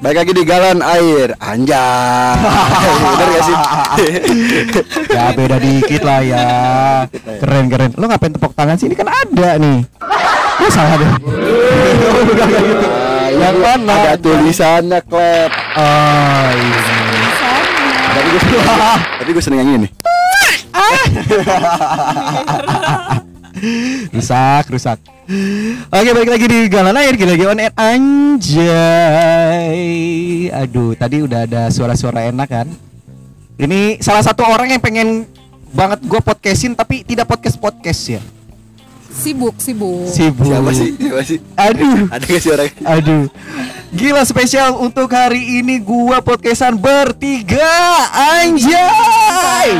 Baik lagi di galon air Anjay Bener gak sih? ya beda dikit lah ya. Keren keren. Lo ngapain tepuk tangan sih? Ini kan ada nih. Oh salah deh. Bukan kayak gitu. Yang mana? Ada tulisannya klep Oh iya. Tapi gue Tapi gue seneng yang ini rusak rusak oke balik lagi di galan air gila lagi on air anjay aduh tadi udah ada suara-suara enak kan ini salah satu orang yang pengen banget gue podcastin tapi tidak podcast podcast ya Sibuk, sibuk. sibuk Siapa sih? Siapa sih? aduh Ada gak sih orang? aduh gila spesial untuk hari ini gua podcastan bertiga anjay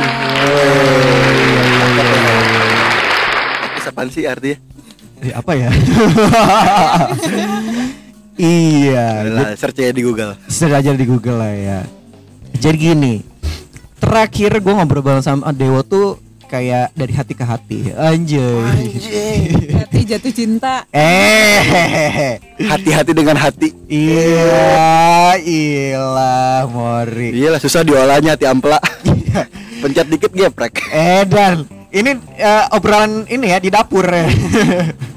Podcast apaan sih artinya? Eh, apa ya iya Lah, search aja di Google Search aja di Google lah ya. Jadi gini, terakhir gue ngobrol bareng sama Dewo tuh kayak dari hati ke hati. Anjay. Hati jatuh cinta. Eh, Hati-hati dengan hati iya, ilah, Mori. Iya lah susah diolahnya hati ampela Pencet dikit geprek Eh dan ini eh, obrolan ini ya di dapur ya.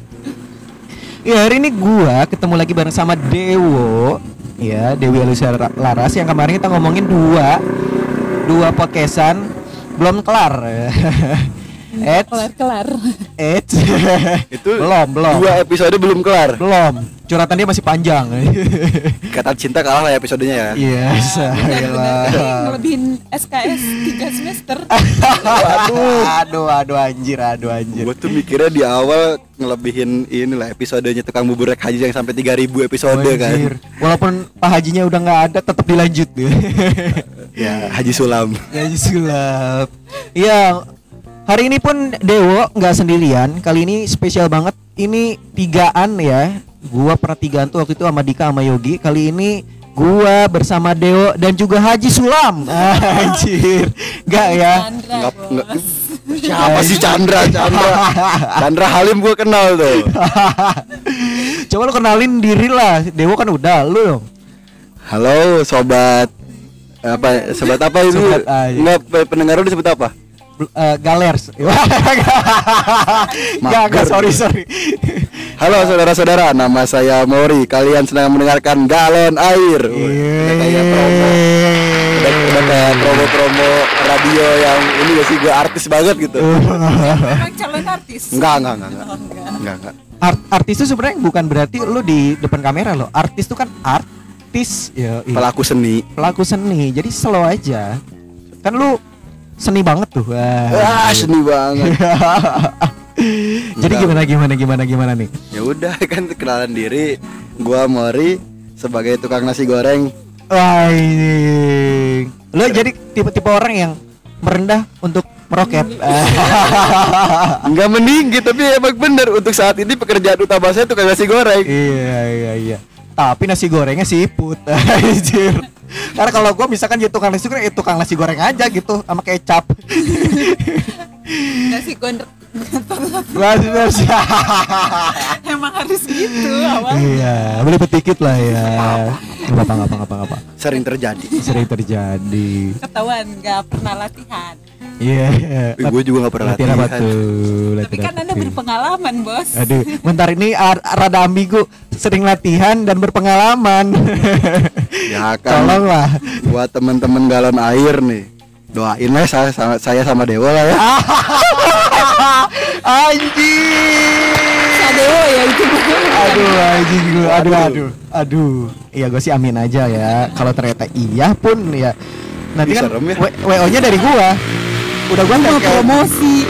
Ya hari ini gua ketemu lagi bareng sama Dewo. Ya Dewi Alusia Laras. Yang kemarin kita ngomongin dua dua podcastan belum kelar Et Kelar-kelar. Et Itu belum belum Dua episode belum kelar belum curhatan dia masih panjang Kata cinta kalah lah episodenya ya Yes Benar-benar ayolah. ngelebihin SKS 3 semester. aduh aduh aduh anjir aduh anjir Gue tuh mikirnya di awal ngelebihin inilah episodenya tukang bubur rek haji yang sampai 3000 episode kan Anjir. Walaupun Pak Hajinya udah nggak ada, tetap dilanjut Ya Haji Sulam ya sulap. Iya. Hari ini pun Dewo nggak sendirian. Kali ini spesial banget. Ini tigaan ya. Gua pernah tigaan tuh waktu itu sama Dika sama Yogi. Kali ini gua bersama Dewo dan juga Haji Sulam. Anjir. Enggak ya. Chandra, Nggak- nggak- bos. Siapa sih Chandra Chandra Chandra Halim gue kenal tuh Coba lu kenalin diri lah. Dewo kan udah lu dong. Halo sobat apa sobat apa itu Sobat A, iya. pendengar lu disebut apa Eh, galers. Enggak, enggak, sorry, sorry. Halo saudara-saudara nama saya Mori kalian sedang mendengarkan galon air udah kayak promo udah, udah kayak promo-promo radio yang ini gak sih gue artis banget gitu Emang calon artis. enggak enggak enggak enggak Oh, enggak. enggak enggak Art, artis itu sebenarnya bukan berarti lu di depan kamera loh. Artis itu kan artis ya iya. pelaku seni pelaku seni. Jadi slow aja. Kan lu seni banget tuh. Wah. wah seni banget Jadi gimana gimana gimana gimana nih? ya udah kan kenalan diri gua Mori sebagai tukang nasi goreng Wah ini. Lu jadi tipe-tipe orang yang merendah untuk meroket. Enggak meninggi tapi emang bener untuk saat ini pekerjaan utama saya tukang nasi goreng. iya iya iya. Tapi nasi gorengnya siput. Anjir. Karena kalau gua misalkan jadi tukang nasi goreng, ya tukang nasi goreng aja gitu sama kecap. Nasi gondrong Nasi emang harus gitu awal. Iya, boleh petikit lah ya. Nggak apa nggak apa nggak apa nggak apa. Sering terjadi. Sering terjadi. Ketahuan nggak pernah latihan. Iya. Eh, gue juga nggak pernah latihan apa latihan. tuh? Tapi Latihan kan anda berpengalaman bos. Aduh, bentar ini rada ambigu. Sering latihan dan berpengalaman. Ya kan. Tolonglah. Buat teman-teman galon air nih. Doain lah saya sama, saya sama Dewa lah ya. Anjing. Sadeo ya itu. Aduh anjing lu. Aduh aduh. Aduh. Iya gue sih amin aja ya. Kalau ternyata iya pun ya. Nanti kan ya. WO-nya dari gua. Udah gua Mau promosi.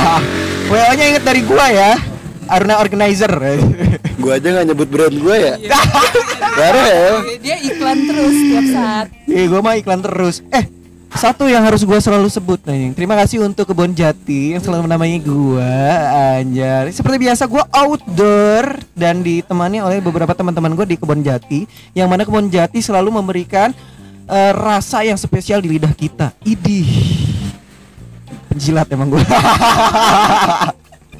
WO-nya inget dari gua ya. Aruna Organizer. Gue aja nggak nyebut brand gue ya. Baru ya. Dia iklan terus tiap saat. Eh, gua mah iklan terus. Eh, satu yang harus gua selalu sebut nih. Terima kasih untuk Kebon Jati yang selalu menamai gua Anjar. Seperti biasa gua outdoor dan ditemani oleh beberapa teman-teman gua di Kebon Jati yang mana Kebon Jati selalu memberikan eh, rasa yang spesial di lidah kita. Idih. Penjilat emang gua.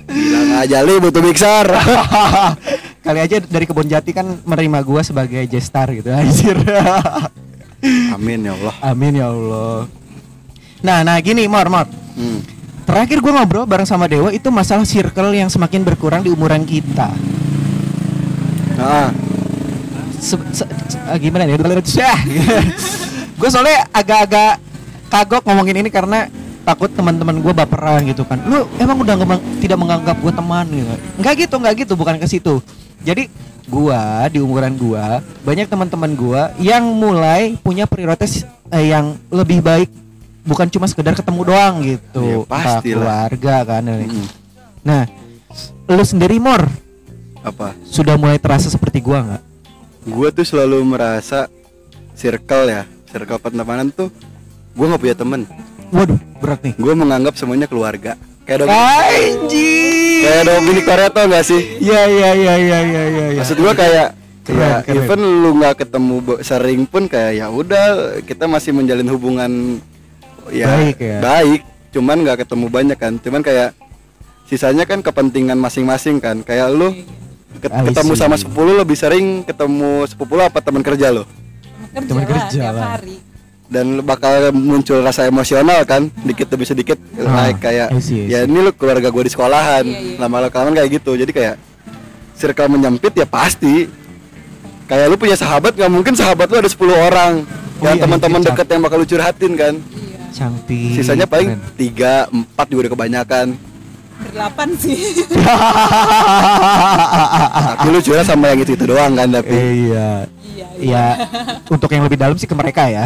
Bilang aja li butuh mixer. Kali aja dari kebun jati kan menerima gua sebagai gestar gitu anjir. Amin ya Allah. Amin ya Allah. Nah, nah gini, Mor, Mor. Hmm. Terakhir gua ngobrol bareng sama Dewa itu masalah circle yang semakin berkurang di umuran kita. Nah, Se- se- se- ah, gimana nih? gue soalnya agak-agak kagok ngomongin ini karena takut teman-teman gue baperan gitu kan. Lu emang udah nggak meng- tidak menganggap gue teman gitu? Enggak gitu, enggak gitu, bukan ke situ. Jadi gua di umuran gua banyak teman-teman gua yang mulai punya prioritas eh, yang lebih baik bukan cuma sekedar ketemu doang gitu. Iya, Entah pastilah. keluarga kan. mm, Nah, lu sendiri Mor apa? sudah mulai terasa seperti gua nggak? Gue tuh selalu merasa circle ya, circle pertemanan tuh gue nggak punya temen. Waduh, berat nih. Gue menganggap semuanya keluarga. Kayak dong, Anjing. kayak Dominic Toretto gak sih? Ya ya ya ya ya ya. ya. Maksud gue kayak Keren, kayak keren. even lu nggak ketemu sering pun kayak ya udah kita masih menjalin hubungan ya Baik ya. baik. Cuman nggak ketemu banyak kan. Cuman kayak sisanya kan kepentingan masing-masing kan. Kayak lu ket- I ketemu see. sama sepupu lu lebih sering ketemu sepupu lu apa teman kerja lo? kerja Teman lah kerja tiap lah. hari dan bakal muncul rasa emosional kan dikit demi sedikit Ah, like kayak I see, I ya ini lu keluarga gue di sekolahan Iya, iya. lama kelamaan kayak gitu. Jadi kayak circle menyempit ya pasti. Kayak lu punya sahabat nggak mungkin sahabat lu ada 10 orang. Oh yang iya, teman-teman iya, deket yang bakal lu curhatin kan. Iya. Cantik. sisanya paling tiga empat juga udah kebanyakan. Berdelapan sih. Tapi lu curhat sama yang itu itu doang kan tapi. Iya. Iya Iya, untuk yang lebih dalam sih ke mereka ya.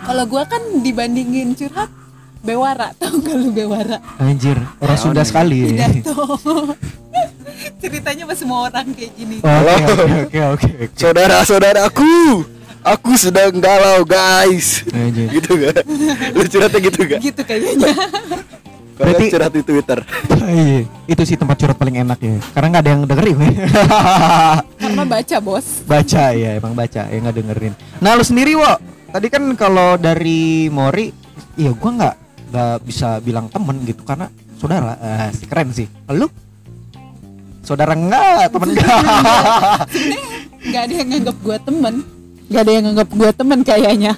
kalau gua kan dibandingin curhat bewara tau gak lu bewara Anjir, orang Naon Sunda sekali. ya. pidato ceritanya sama semua orang kayak gini Oke, oke, oke, oke. oke. saudara-saudaraku aku sedang galau guys Anjir. gitu gak lu curhatnya gitu gak gitu kayaknya Berarti- curhat di twitter Iya, itu sih tempat curhat paling enak ya. Karena nggak ada yang dengerin. karena baca bos baca ya, emang baca ya nggak dengerin. Nah, lu sendiri, Wo. Tadi kan kalau dari Mori, iya gua nggak nggak bisa bilang temen gitu karena saudara. Ah, sih, keren sih. Lu? Saudara enggak, temen enggak. nggak ada yang nganggap gua temen nggak ada yang nganggap gua temen kayaknya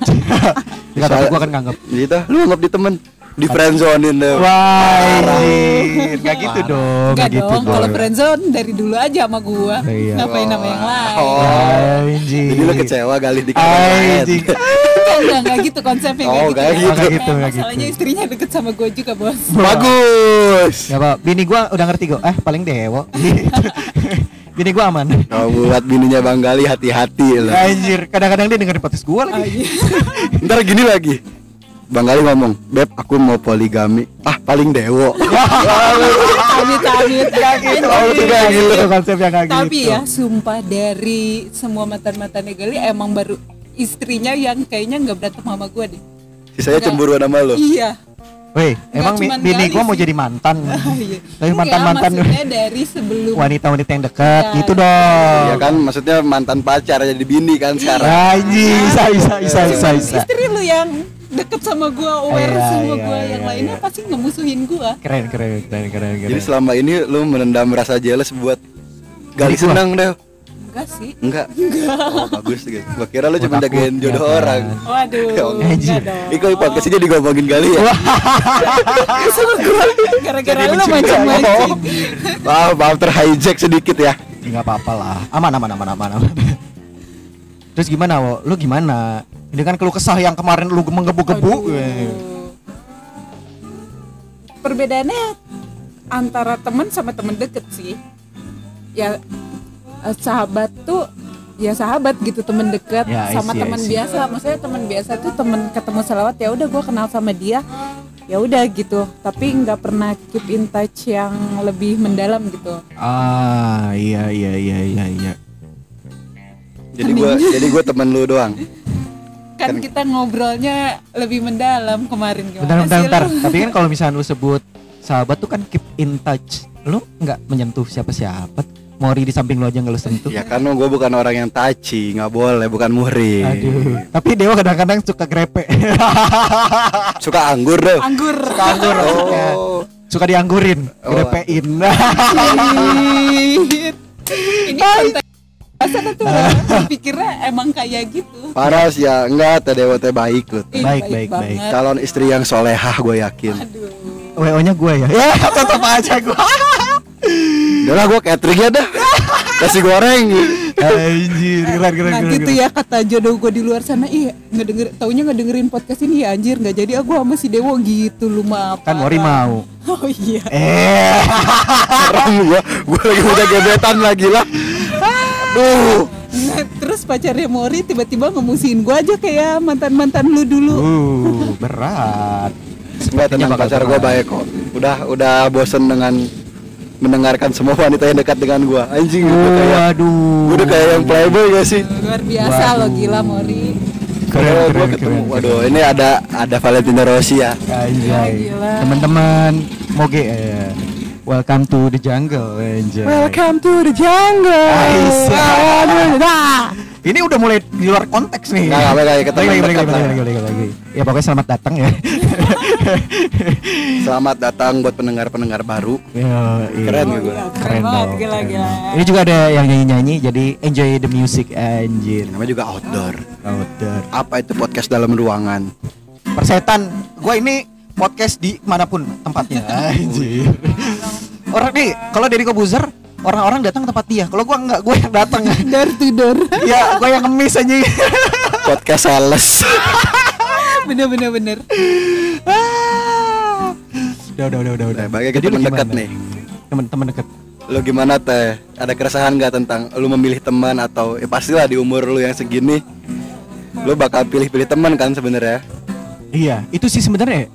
Enggak, tapi gua kan nganggap gitu lu anggap di temen di friendzonein deh Wah, anjir. nggak gitu dong, nggak nggak gitu dong kalau friendzone dari dulu aja sama gua Iya. ngapain nama yang lain Oh. Anjir. jadi lu kecewa kali di Anjing. Enggak, enggak, enggak gitu konsepnya Oh, enggak nggak gitu, gitu. ya. Nggak gitu, nggak Masalahnya gitu. istrinya deket sama gue juga bos bagus Ya pak, bini gua udah ngerti kok. Eh paling dewo. Gitu. bini gua aman. kalau buat bininya bang Gali hati-hati lah Anjir, kadang-kadang dia dengerin podcast gua Ah, lagi. iya. ntar gini lagi Bang Gali ngomong, Beb aku mau poligami Ah paling dewo amit amit gitu. Oh, itu kayak gitu. Itu konsepnya kayak gitu. tapi ya sumpah dari semua mantan mantannya Gali emang baru istrinya yang kayaknya nggak berantem sama gue deh Sisanya cemburu sama lu iya Weh, emang bini gua mau jadi mantan. Iya. Tapi mantan-mantan maksudnya dari sebelum wanita-wanita yang dekat Ya. gitu dong. Iya kan maksudnya mantan pacar jadi bini kan sekarang Anjing, bisa bisa bisa bisa bisa. istri lu yang deket sama gua aware Iya, sama iya, gua. Iya, yang lainnya iya. pasti ngemusuhin gua. Keren keren keren keren keren. Jadi selama ini lu menendam rasa jealous buat Gali senang deh enggak sih. Enggak? Oh bagus gitu. Gua kira lu cuma jagain jodoh ya orang. Waduh Ya, enggak dong. Iko podcast jadi ngomongin Gali ya? Sama gua. Gara-gara lu macam-macam Maaf maaf terhijack sedikit ya. Enggak apa-apa lah. Aman aman aman aman aman. Terus gimana, Wo? Lu gimana? Ini kan keluh kesah yang kemarin lu menggebu-gebu. Perbedaannya antara teman sama teman deket sih. Ya eh, sahabat tuh ya sahabat gitu teman dekat Ya, sama teman biasa. Maksudnya teman biasa tuh teman ketemu selawat ya udah gue kenal sama dia ya udah gitu tapi nggak pernah keep in touch yang lebih mendalam gitu Ah, iya iya iya iya iya. Jadi gua jadi gua temen lu doang kan kita ngobrolnya lebih mendalam kemarin Bentar gimana bentar sih bentar. lu? Tapi kan kalau misalnya lu sebut sahabat tuh kan keep in touch. Lu nggak menyentuh siapa-siapa. Mori di samping lu aja nggak lu sentuh. Ya kan gua bukan orang yang taci Nggak boleh bukan muhrim Aduh. Tapi Dewa kadang-kadang suka grepe. Suka anggur deh anggur Anggur maksudnya. Oh suka dianggurin, Oh, grepein. Ini Masa tuh orang pikirnya emang kayak gitu Parah sih ya, enggak teh Dewa teh baik loh. Ih, Baik, baik, baik. banget. Calon istri yang solehah gue yakin. Aduh WO-nya gue ya. Ya, tetap aja gue. Udah lah gue catering ya dah. Nasi goreng. Anjir, keren keren Nanti keren. tuh ya kata jodoh gue di luar sana Iya ngedenger, taunya ngedengerin podcast ini ya anjir nggak jadi aku sama si Dewo gitu lu mah Kan Mori mau. Oh iya Eh. Gue. Gue lagi udah gebetan lagi lah. Duh. Nah, Terus pacarnya Mori tiba-tiba ngemusihin gue aja kayak mantan-mantan lu dulu Uh, berat. Enggak tenang pacar gue baik kok. Udah udah bosen dengan mendengarkan semua wanita yang dekat dengan gue. Anjing gue kayak Waduh. gue udah kayak yang playboy gak sih? Luar biasa lo gila Mori Keren, keren, keren, keren. waduh ini ada ada Valentino Rossi ya. Teman-teman, moge eh, welcome to the jungle, anjay. to the jungle. Nah, ini udah mulai di luar konteks nih. Kita lagi, lagi, lagi, lagi, lagi, lagi, lagi. Ya pokoknya selamat datang ya. Selamat datang buat pendengar-pendengar baru. Ya, iya. Keren Oh, Keren Keren banget gila gila. Ini juga ada yang nyanyi-nyanyi, jadi enjoy the music anjir. Namanya juga outdoor. Outdoor. Apa itu podcast dalam ruangan? Persetan, gua ini podcast di mana pun tempatnya. Anjir. Orang nih, kalau dari Kobuzer, orang-orang datang ke tempat dia. Kalau gua enggak, gua yang datang. Door to door ya, gua yang ngemis aja. Podcast sales. Bener bener bener Ah. udah, udah, udah, udah, udah. Nah, bagi mendekat gimana? nih. Temen-temen dekat. Lu gimana teh? Ada keresahan nggak tentang lu memilih teman atau ya pastilah di umur lu yang segini lu bakal pilih-pilih teman kan sebenarnya. Iya, itu sih sebenarnya.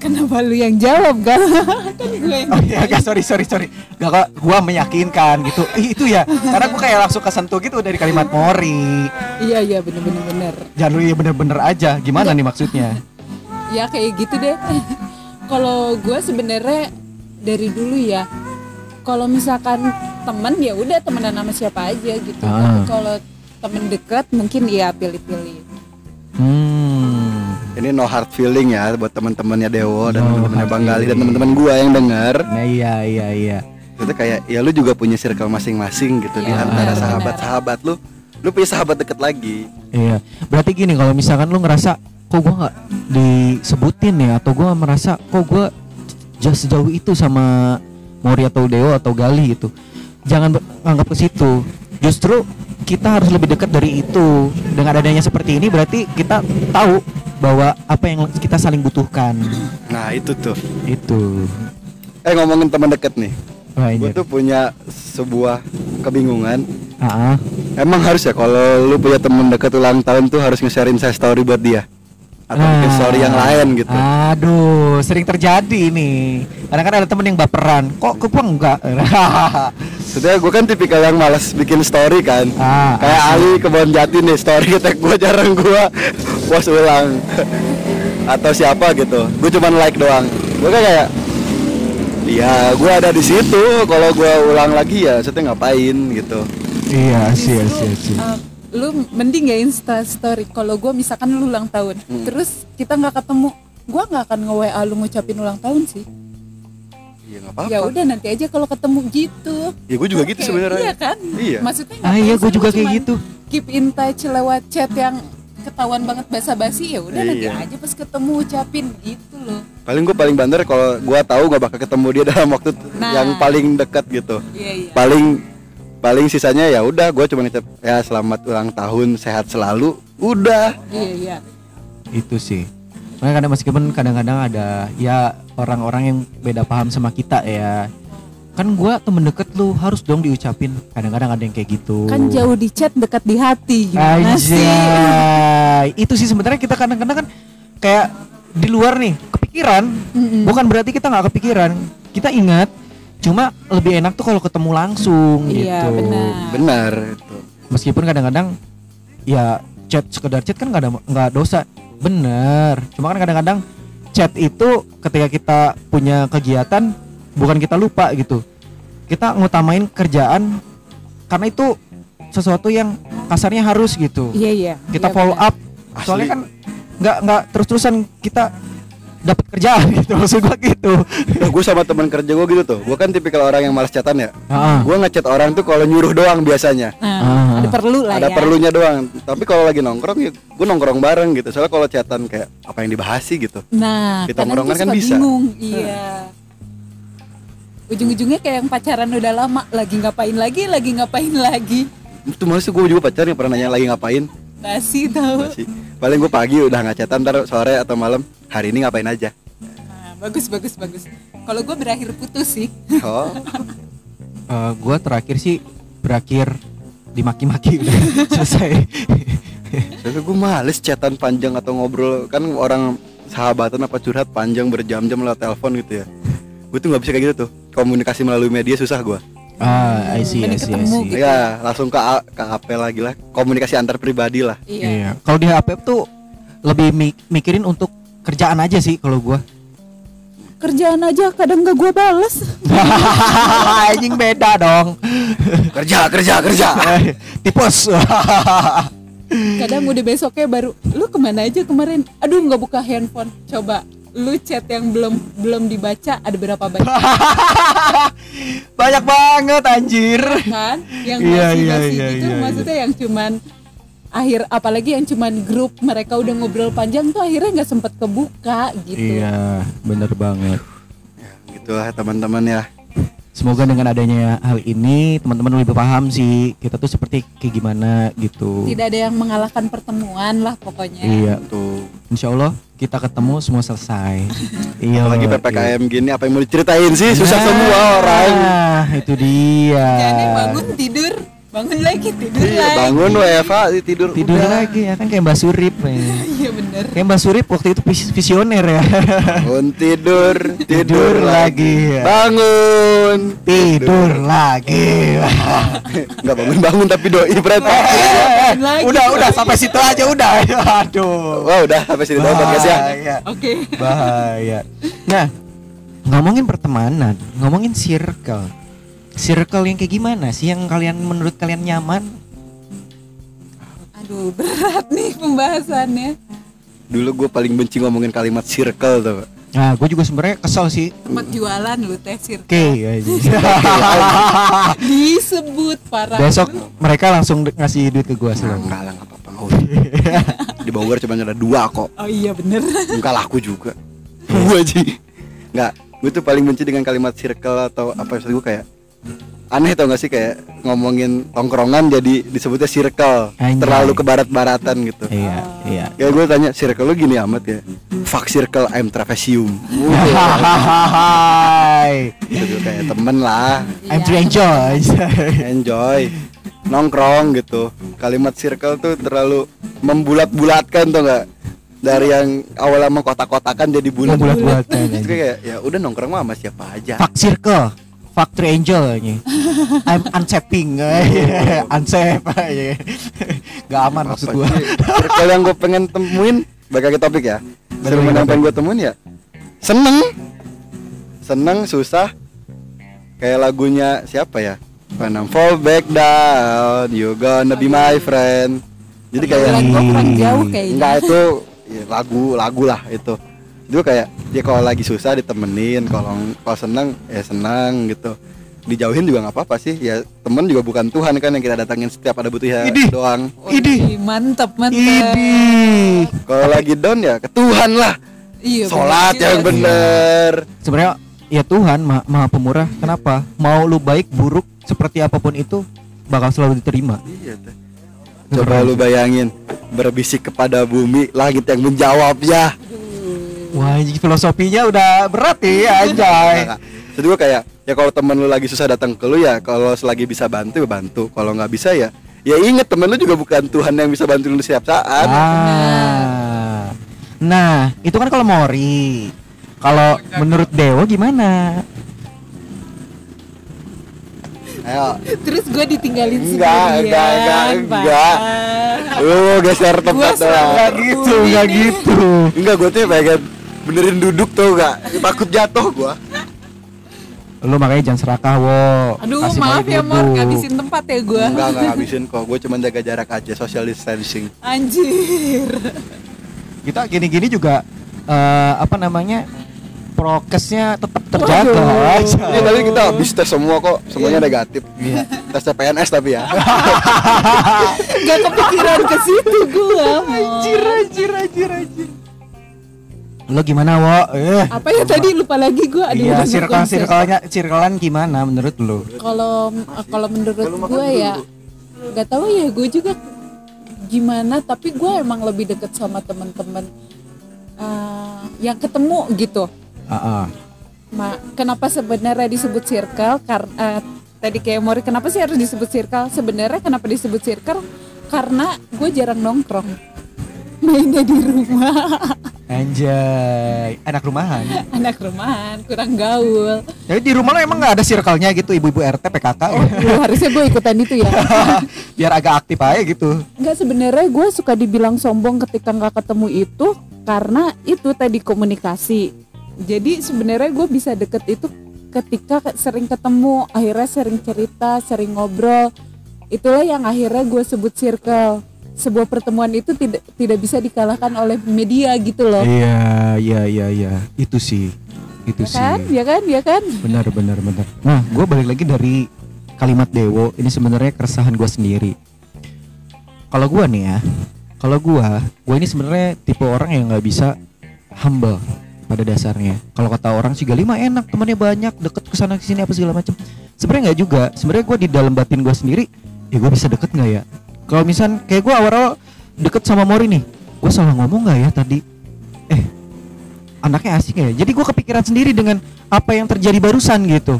Kenapa lu yang jawab gal? kan gue yang Oh iya, gak, sorry, sorry, sorry. Gak, kok, gua meyakinkan gitu. Ih, itu ya, karena gua kayak langsung kesentuh gitu dari kalimat Mori. Iya iya bener bener bener Jangan lu ya bener-bener aja. Gimana nih maksudnya? Ya kayak gitu deh Kalau gue sebenarnya dari dulu ya Kalau misalkan temen ya udah temenan sama siapa aja gitu Ah. Tapi kalau temen dekat mungkin ya pilih-pilih Hmm. Ini no hard feeling ya buat teman-temannya Dewo dan No teman-temannya hard Bang Gali dan teman-teman gua yang denger. Nah, iya, iya, iya. Itu kayak ya lu juga punya circle masing-masing gitu di Iya, antara sahabat-sahabat lu. Lu punya sahabat deket lagi. Iya. Berarti gini kalau misalkan lu ngerasa kok gua nggak disebutin ya atau gua merasa kok gua j- sejauh itu sama Mori atau Dewa atau Gali itu. Jangan anggap ke situ. Justru kita harus lebih dekat dari itu. Dengan adanya seperti ini berarti kita tahu bahwa apa yang kita saling butuhkan. Nah, itu tuh. Itu. Eh ngomongin teman deket nih. Wah, Gue tuh punya sebuah kebingungan. Ah, ah. Emang harus ya kalau lu punya temen deket ulang tahun tuh harus nge-sharein saya story buat dia atau mungkin Ah. story yang lain gitu. Aduh, sering terjadi nih. Kadang kan ada temen yang baperan. Kok ke gua enggak? Sebenarnya gue kan tipikal yang malas bikin story kan. Ah, Kayak Ali kebon jati nih story tag gue jarang gue post ulang atau siapa gitu. Gue cuman like doang. Gue kan kayak Iya, gue ada di situ. Kalau gue ulang lagi ya, saya ngapain gitu. iya sih, iya sih, sih. Lu mending ya insta story Kalau gue misalkan lu ulang tahun Hmm. Terus kita nggak ketemu Gue nggak akan nge-WA lu ngucapin ulang tahun sih Iya nggak apa-apa. Ya udah nanti aja kalau ketemu gitu Ya gue juga gitu Oke, sebenarnya. Iya kan Iya. Maksudnya Ah, iya, lu juga kayak gitu. Keep in touch lewat chat yang ketahuan banget basa-basi ya udah nanti Iya. aja pas ketemu ucapin gitu loh Paling gue paling bandar kalau gue tahu gak bakal ketemu dia dalam waktu Nah. yang paling dekat gitu. iya iya Paling paling sisanya ya udah gue cuma ngecap ya selamat ulang tahun sehat selalu udah iya iya Itu sih. Makanya kadang meskipun kadang-kadang ada ya orang-orang yang beda paham sama kita ya. Kan gua temen deket lu harus dong diucapin. Kadang-kadang ada yang kayak gitu. kan jauh di chat dekat di hati gimana sih Anjay. Itu sih sebenarnya kita kadang-kadang kan kayak di luar nih kepikiran. Mm-mm. Bukan berarti kita nggak kepikiran. Kita ingat. Cuma lebih enak tuh kalau ketemu langsung Iya, gitu. benar. benar itu. Meskipun kadang-kadang ya chat sekedar chat kan nggak ada nggak dosa. Bener. Cuma kan kadang-kadang chat itu ketika kita punya kegiatan bukan kita lupa gitu. Kita ngutamain kerjaan karena itu sesuatu yang kasarnya harus gitu iya iya kita Iya, follow benar. up soalnya Asli. kan nggak nggak terus terusan kita dapat kerjaan gitu maksud gua gitu Nah, gue sama teman kerja gue gitu tuh. Gue kan tipikal orang yang malas chatan ya. Ah. Gue ngechat orang tuh kalau nyuruh doang biasanya. Ah. ada perlu lah Ada ya. perlunya doang. Tapi kalau lagi nongkrong ya gue nongkrong bareng gitu. Soalnya kalau chatan kayak apa yang dibahas sih gitu. Nah, Kita nongkrong kan bisa. bingung. Iya. Ujung-ujungnya kayak yang pacaran udah lama, lagi ngapain lagi, lagi ngapain lagi. Itu maksud gue juga pacar yang pernah nanya lagi ngapain. Nasi tahu. Masih. Paling gue pagi udah nggak chatan ntar sore atau malam hari ini ngapain aja. Nah, bagus bagus bagus. Kalau gue berakhir putus sih. Oh, Eh, gua terakhir sih berakhir dimaki-maki udah selesai Soalnya gue males chatan panjang atau ngobrol kan orang sahabatan apa curhat panjang berjam-jam lewat telepon gitu ya. Gue tuh nggak bisa kayak gitu tuh. Komunikasi melalui media susah gue. Ah I see I see, I see. gitu. Ya langsung ke ke AP lagi lah. Komunikasi antar pribadi lah. Iya. Iya. Kalau di HP tuh lebih mi- mikirin untuk kerjaan aja sih kalau gua. Kerjaan aja kadang gak gue bales. Anjing beda dong. Kerja kerja kerja. Tipes. Kadang udah besoknya baru, lu ke mana aja kemarin? Aduh nggak buka handphone. Coba lu chat yang belum belum dibaca ada berapa banyak Banyak banget anjir. kan? Yang Iya, masih iya, masih iya, gitu, iya, maksudnya yang cuman akhir apalagi yang cuman grup mereka udah ngobrol panjang tuh akhirnya nggak sempet kebuka gitu. Iya, bener banget. Ya, gitulah teman-teman ya. Semoga dengan adanya hal ini teman-teman lebih paham sih kita tuh seperti kayak gimana gitu. Tidak ada yang mengalahkan pertemuan lah pokoknya. Iya, Tuh. Insya Allah kita ketemu semua selesai. iya. Apalagi iya. PPKM gini apa yang mau diceritain sih? Susah Nah, semua orang. itu dia. Jadi bangun tidur, bangun lagi tidur Iya, lagi. bangun WFA tidur. Tidur udah. lagi ya kan kayak Mbak Surip. ya. Iya bener. Kayak Mbak Surip waktu itu vis- visioner ya. Bangun tidur, tidur, Tidur lagi. lagi. Bangun. Tidur lagi. Enggak bangun-bangun tapi doi berarti. Lagi. udah, udah sampai situ aja udah. Aduh. Wah, udah sampai doang podcast ya. Oke. Bahaya. Nah, ngomongin pertemanan, ngomongin circle. Circle yang kayak gimana sih yang kalian menurut kalian nyaman? Aduh berat nih pembahasannya. Dulu gue paling benci ngomongin kalimat circle tuh. Pak. Nah, gue juga sebenarnya kesel sih. Tempat jualan lu teh sir. Oke, aja. Disebut parah. besok mereka langsung ngasih duit ke gue Nah, selalu. enggak lah, enggak apa-apa. usah. Di Bogor cuma ada dua kok. Oh iya bener. Enggak laku juga. Gue aja. Enggak, gue tuh paling benci dengan kalimat circle atau apa maksud gue kayak aneh tau gak sih kayak ngomongin tongkrongan jadi disebutnya circle Anjay. terlalu ke barat-baratan gitu Iya, iya. kayak gue tanya circle lu gini amat ya fuck circle I'm trapesium Hai. gitu kayak temen lah I'm to enjoy. enjoy nongkrong gitu kalimat circle tuh terlalu membulat-bulatkan tuh nggak dari yang awalnya mau kotak-kotakan jadi bulat Membulat-bulatkan, Terus anjing. kayak ya udah nongkrong mah sama siapa aja Fuck circle. Factory Angel ini. I'm unsapping. Unsafe. Gak aman maksud Apa gua. circle yang gue pengen temuin balik lagi topik ya lagi yang pengen gue temuin ya seneng seneng susah kayak lagunya siapa ya When I'm fall back down you gonna be my friend jadi kayak Lagu gua kurang jauh kayaknya. Enggak itu ya, lagu lagu lah itu. Itu kayak ya kalau lagi susah ditemenin, kalau kalau senang ya senang gitu. Dijauhin juga nggak apa-apa sih. Ya temen juga bukan Tuhan kan yang kita datangin setiap ada butuh ya Idih. doang. Idih. Mantep. Idih. Kalau lagi down ya ke Tuhan lah. Iya. Sholat bener yang juga. bener. Sebenarnya ya Tuhan ma maha pemurah. Kenapa? Mau lu baik buruk seperti apa pun itu bakal selalu diterima. Iya teh. Coba lu bayangin berbisik kepada bumi, langit yang menjawab ya. Wah, ini filosofinya udah berat ya, anjay. Enggak. Jadi gue kayak ya kalau temen lu lagi susah datang ke lu ya kalau selagi bisa bantu ya bantu. Kalau nggak bisa ya ya inget temen lu juga bukan Tuhan yang bisa bantu lu setiap saat. Ah. Nah, itu kan kalau Mori. Kalau menurut Dewa gimana? Ayo, Terus gue ditinggalin Enggak, sendirian. enggak, enggak, enggak. lu geser tempat doang. Enggak gitu, enggak Ini. gitu. Enggak, gue tuh pengen benerin duduk tuh gak takut jatuh gua. Lu makanya jangan serakah, wo. Aduh Kasih maaf ya Mor, ngabisin tempat ya gue. Enggak, enggak ngabisin kok. Gue cuma jaga jarak aja, social distancing. Anjir. Kita gini-gini juga eh, apa namanya prokesnya tetap terjaga Waduh. aja. Ini tadi kita habis tes semua kok, semuanya negatif. Iya. Tes PNS tapi ya. Gak kepikiran ke situ gua. Anjir, anjir, anjir, anjir. Lo gimana, Wo? Eh. Apa ya tadi lupa lagi gua. Aduh, Iya, circle circle-nya circlean gimana menurut lo? Kalau kalau menurut gue ya nggak tahu ya gue juga gimana tapi gue emang lebih deket sama teman-teman eh, yang ketemu gitu. Heeh. Ma, kenapa sebenarnya disebut circle? Karena tadi kayak Mori kenapa sih harus disebut circle? Sebenarnya kenapa disebut circle? Karena gue jarang nongkrong, mainnya di rumah, Anjay, anak rumahan. anak rumahan, kurang gaul. Jadi di rumah lo emang nggak ada circle-nya gitu, ibu-ibu RT, PKK Oh, ya? harusnya gue ikutan itu ya. Biar agak aktif aja gitu. Nggak sebenarnya gue suka dibilang sombong ketika nggak ketemu itu karena itu tadi komunikasi. Jadi sebenarnya gue bisa deket itu ketika ke- sering ketemu, akhirnya sering cerita, sering ngobrol. Itulah yang akhirnya gue sebut circle. Sebuah pertemuan itu tidak tidak bisa dikalahkan oleh media gitu loh. Iya, iya, iya, iya. Itu sih. Itu Ya kan? Ya kan? Ya kan? Benar, benar, benar. Nah, gue balik lagi dari kalimat Dewo. Ini sebenarnya keresahan gue sendiri. Kalau gue nih ya, kalau gue, gue ini sebenarnya tipe orang yang nggak bisa humble pada dasarnya. Kalau kata orang sih Galima enak, temannya banyak, deket ke sana ke sini apa segala macam. Sebenarnya nggak juga. Sebenarnya gue di dalam batin gue sendiri, ya gue bisa deket nggak ya? Kalau misal kayak gue awal-awal deket sama Mori nih, gue salah ngomong nggak ya tadi? Eh, anaknya asik ya. Jadi gue kepikiran sendiri dengan apa yang terjadi barusan gitu.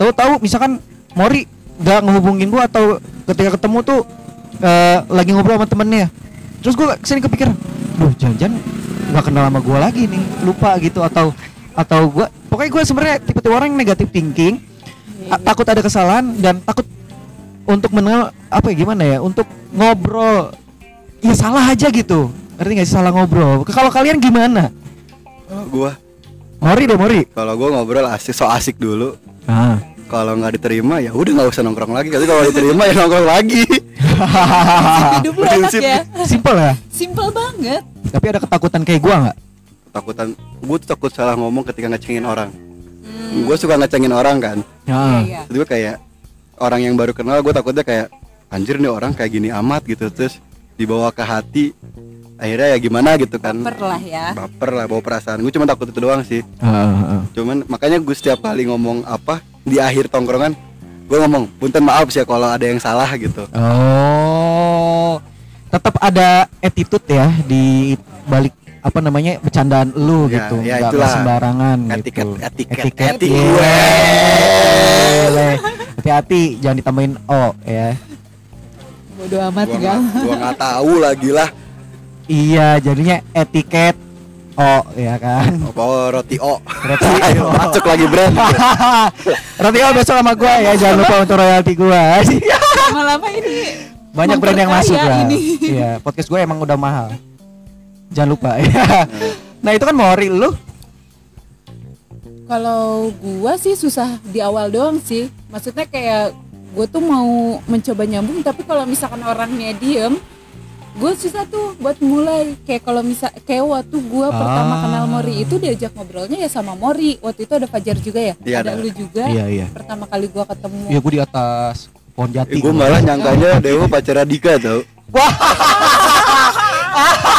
Tahu-tahu misalkan Mori gak ngehubungin gue atau ketika ketemu tuh eh, lagi ngobrol sama temennya. Terus gue ke sini kepikiran, duh jangan-jangan nggak kenal sama gue lagi nih, lupa gitu atau atau gue pokoknya gue sebenarnya tipe-tipe orang yang negatif thinking, takut ada kesalahan dan takut untuk mengenal apa ya gimana ya untuk ngobrol ya salah aja gitu ngerti nggak sih salah ngobrol kalau kalian gimana gua Mori deh Mori kalau gua ngobrol asik so asik dulu. ah Kalau nggak diterima ya udah nggak usah nongkrong lagi. Tapi kalau diterima ya nongkrong lagi. Hidup lu enak Prinsip. ya. simple ya Simple banget. tapi ada ketakutan kayak gua nggak Takutan, gue tuh takut salah ngomong ketika ngecengin orang. Gue suka ngecengin orang kan. ya Iya. Jadi gue kayak orang yang baru kenal gue takutnya kayak anjir nih orang kayak gini amat gitu terus dibawa ke hati akhirnya ya gimana gitu kan. Baper lah ya. baper lah bawa perasaan. Gue cuma takut itu doang sih. Ah, ah, cuman makanya gue setiap kali ngomong apa di akhir tongkrongan gue ngomong punten maaf sih kalau ada yang salah gitu. Oh. Tetap ada attitude ya di balik apa namanya bercandaan lu Ya, gitu. ya nggak itulah. sembarangan Etiket, gitu. etiket, etiket etik iya. gue. Hati-hati jangan ditambahin o ya. Bodo amat gue gal. nggak gua nggak tahu lagi lah. Iya jadinya etiket o ya kan. Apa roti o. Berarti Ayo, masuk lagi brand Roti O besok sama gua ya. Jangan lupa untuk royalti gua. Lama-lama ini banyak brand yang masuk lah. iya podcast gue emang udah mahal jangan lupa ya. Nah itu kan Mori lu? Kalau gua sih susah di awal doang sih. Maksudnya kayak gue tuh mau mencoba nyambung tapi kalau misalkan orangnya diem gue susah tuh buat mulai. Kayak kalau misal kayak waktu gua pertama Ah. kenal Mori itu diajak ngobrolnya ya sama Mori. Waktu itu ada Fajar juga ya? Iya, ada ada. lu juga? Iya iya. Pertama kali gua ketemu. Iya gue di atas pohon jati. Gue malah nyangkanya Dewo pacar Radika tau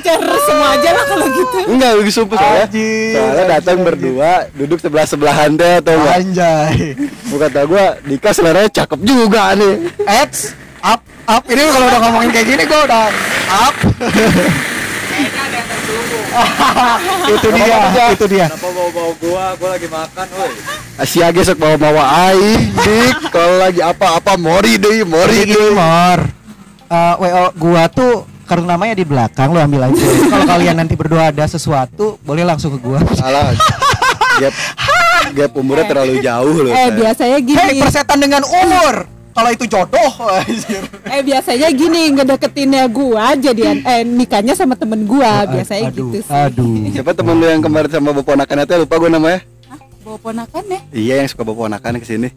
pacar semua aja lah kalau gitu. Enggak gue sumpah soalnya. Anjir, soalnya datang anjir, berdua duduk sebelah sebelahan teh atau enggak anjay. Gue kata gue Dika sebenarnya cakep juga nih. X up up. Ini kalau udah ngomongin kayak gini gue udah up. Itu dia itu dia. Kenapa bawa-bawa gua? Gua lagi makan, woi. Asia gesek bawa bawa aing dik. Kalau lagi apa-apa mori deh mori deh Mor Eh, WO gua tuh karung namanya di belakang lo ambil aja. Kalau kalian nanti berdua ada sesuatu boleh langsung ke gua. Salah. Gap gap umurnya terlalu jauh loh eh Say. biasanya hei gini persetan dengan umur. Kalau itu jodoh anjir. eh biasanya gini ngedeketinnya gua jadian eh nikahnya sama temen gua. Biasanya aduh, gitu sih. aduh. Siapa temen lu yang kemarin sama bapak ponakannya? Teh lupa gue namanya. Bawa ponakan ya? Iya yang suka bawa ponakan ke sini.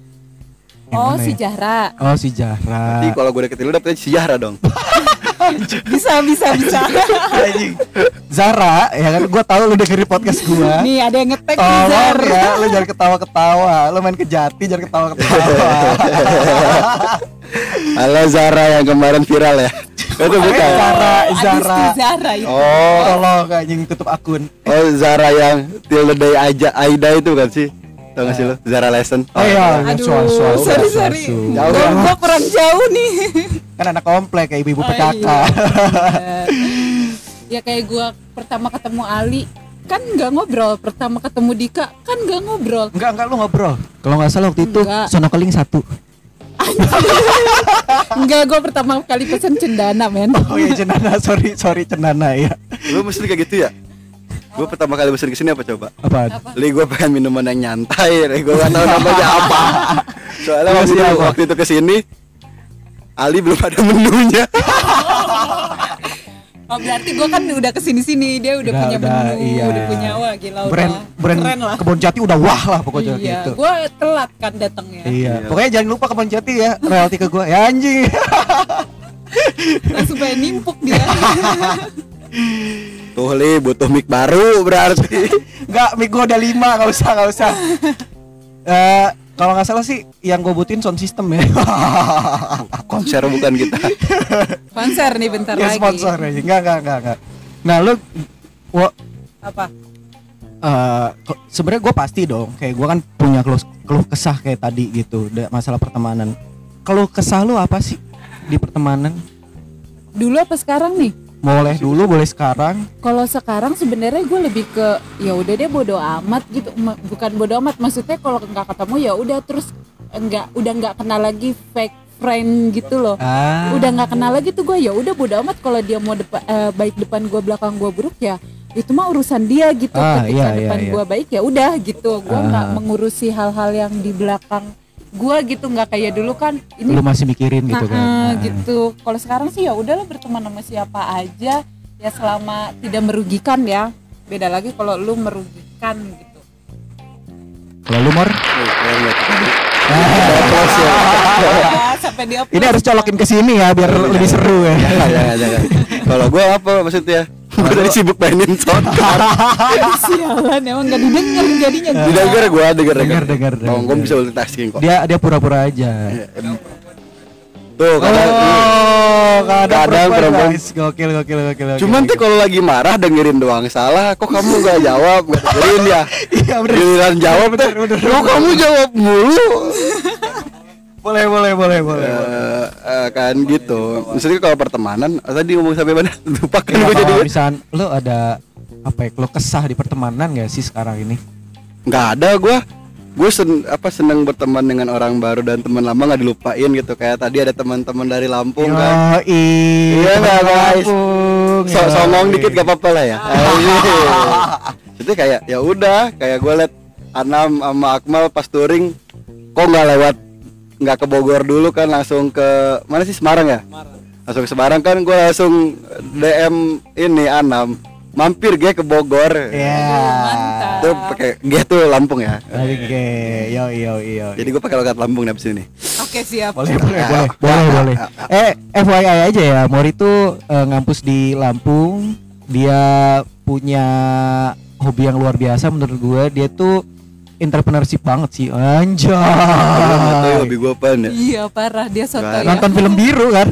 Oh si ya? Jahra oh si Jahra Tapi kalau gue deketin lu dapetnya sejarah dong bisa bisa bisa Anjing. Zara, ya kan gua tahu lu dengerin podcast gua. nih ada yang ngetek nih, Tolong Zar. ya, lu jangan ketawa-ketawa. Lu main ke Jati jangan ketawa-ketawa. Halo Zara yang kemarin viral ya. Itu bukan. Zara, Zara. Zara itu Oh, Tolong anjing tutup akun. oh Zara yang till the day aja Aida itu kan sih? Tau gak sih lo? Zara lesson. Oh iya, aduh sorry sorry. Jauh ya. gua kurang jauh nih Kan anak komplek kayak ibu-ibu Oh, PKK. iya. ya kayak gua pertama ketemu Ali kan nggak ngobrol pertama ketemu Dika kan nggak ngobrol Enggak, enggak lu ngobrol. Kalau nggak salah waktu itu Enggak. sonokeling satu. Enggak, gue pertama kali pesen cendana men Oh iya cendana, sorry, sorry cendana ya. Lu mesti kayak gitu ya? Gue pertama kali pesen ke sini apa coba? Apaan? Li gue pengen minuman yang nyantai, gue gak tahu namanya apa. Soalnya waktu apa? waktu itu ke sini, Ali belum ada menunya. Oh berarti gue kan udah ke sini-sini Dia udah, Udah, punya udah, menu iya. Udah punya, wah gila Brand udah brand Keren lah Kebon Jati udah wah lah pokoknya Iya, gitu. gue telat kan datangnya Iya. Iya. Pokoknya jangan lupa Kebon Jati ya, royalti ke gua. Ya anjing. Langsung pengen nimpuk dia Tuh Li butuh mic baru berarti. Enggak, mic gua udah lima, enggak usah, enggak usah. Eh, kalau nggak salah sih yang gue butuhin sound system ya. Konser bukan kita. Konser nih bentar ya lagi sponsor aja. Enggak, enggak, enggak, enggak. Nah, lu wa, Apa? eh, ke- sebenarnya gue pasti dong kayak gue kan punya keluh, keluh kesah kayak tadi gitu masalah pertemanan keluh kesah lu apa sih di pertemanan Dulu apa sekarang nih? Boleh dulu boleh sekarang. Kalau sekarang sebenarnya gue lebih ke ya udah deh bodo amat gitu. Bukan bodo amat maksudnya kalau nggak ketemu ya udah terus enggak udah nggak kenal lagi fake friend gitu loh. Ah. Udah nggak kenal lagi tuh gue ya udah bodo amat. Kalau dia mau depa- eh, baik depan gue belakang gue buruk ya itu mah urusan dia gitu. Ah, ketika iya, iya, depan iya. gue baik ya udah gitu. Gue nggak Ah. mengurusi hal-hal yang di belakang gue gitu nggak kayak dulu kan ini lu masih mikirin gitu kan Nah, Ah. gitu. Kalau sekarang sih ya udahlah berteman sama siapa aja ya selama tidak merugikan ya. Beda lagi kalau lu merugikan gitu. kalau lu mor Sampai dia ini harus colokin ke sini ya biar lebih seru ya Jangan, jangan, jangan. Kalau gue apa maksudnya? Gue tadi sibuk mainin soundcard. sialan emang gak didengar jadinya. Didengar gue, denger Dengar, dengar, Oh, gue bisa multitasking kok. dia dia pura-pura aja Tuh, kadang oh kadang, Kadang perempuan, perempuan. guys. gokil gokil gokil gokil, Cuman tuh kalau lagi marah dengerin doang salah, kok kamu gak jawab? Gak dengerin ya. iya bener Giliran jawab tuh, kok kamu jawab mulu? boleh boleh boleh boleh Eh, eh, kan gitu. Maksudnya kalau pertemanan, tadi ngomong sampai mana? Lupa kan Ya, gue jadi. misal lu ada apa ya lo kesah di pertemanan gak sih sekarang ini Nggak ada gue. Gue sen, apa seneng berteman dengan orang baru dan teman lama nggak dilupain gitu. Kayak tadi ada teman-teman dari Lampung kan. Yoi, Iya nggak guys? Lampung, So, yoi. songong dikit gak apa-apa lah ya. Itu kayak ya udah, kayak gue liat Anam sama Akmal pas touring, kok nggak lewat nggak ke Bogor dulu kan langsung ke mana sih Semarang ya? Langsung ke Semarang kan gue langsung DM ini Anam mampir gue ke Bogor. Iya. Mantap. Tuh pakai gue tuh Lampung ya. Oke, yo yo yo. Jadi gue pakai logat Lampung di sini. Oke siap. boleh boleh boleh boleh boleh. Eh FYI aja ya, Mori itu eh, ngampus di Lampung. Dia punya hobi yang luar biasa menurut gua. Dia tuh entrepreneurship banget sih. Gue tahu Anjay. hobi gue apaan ya. Iya parah dia soto ya. Nonton film biru kan?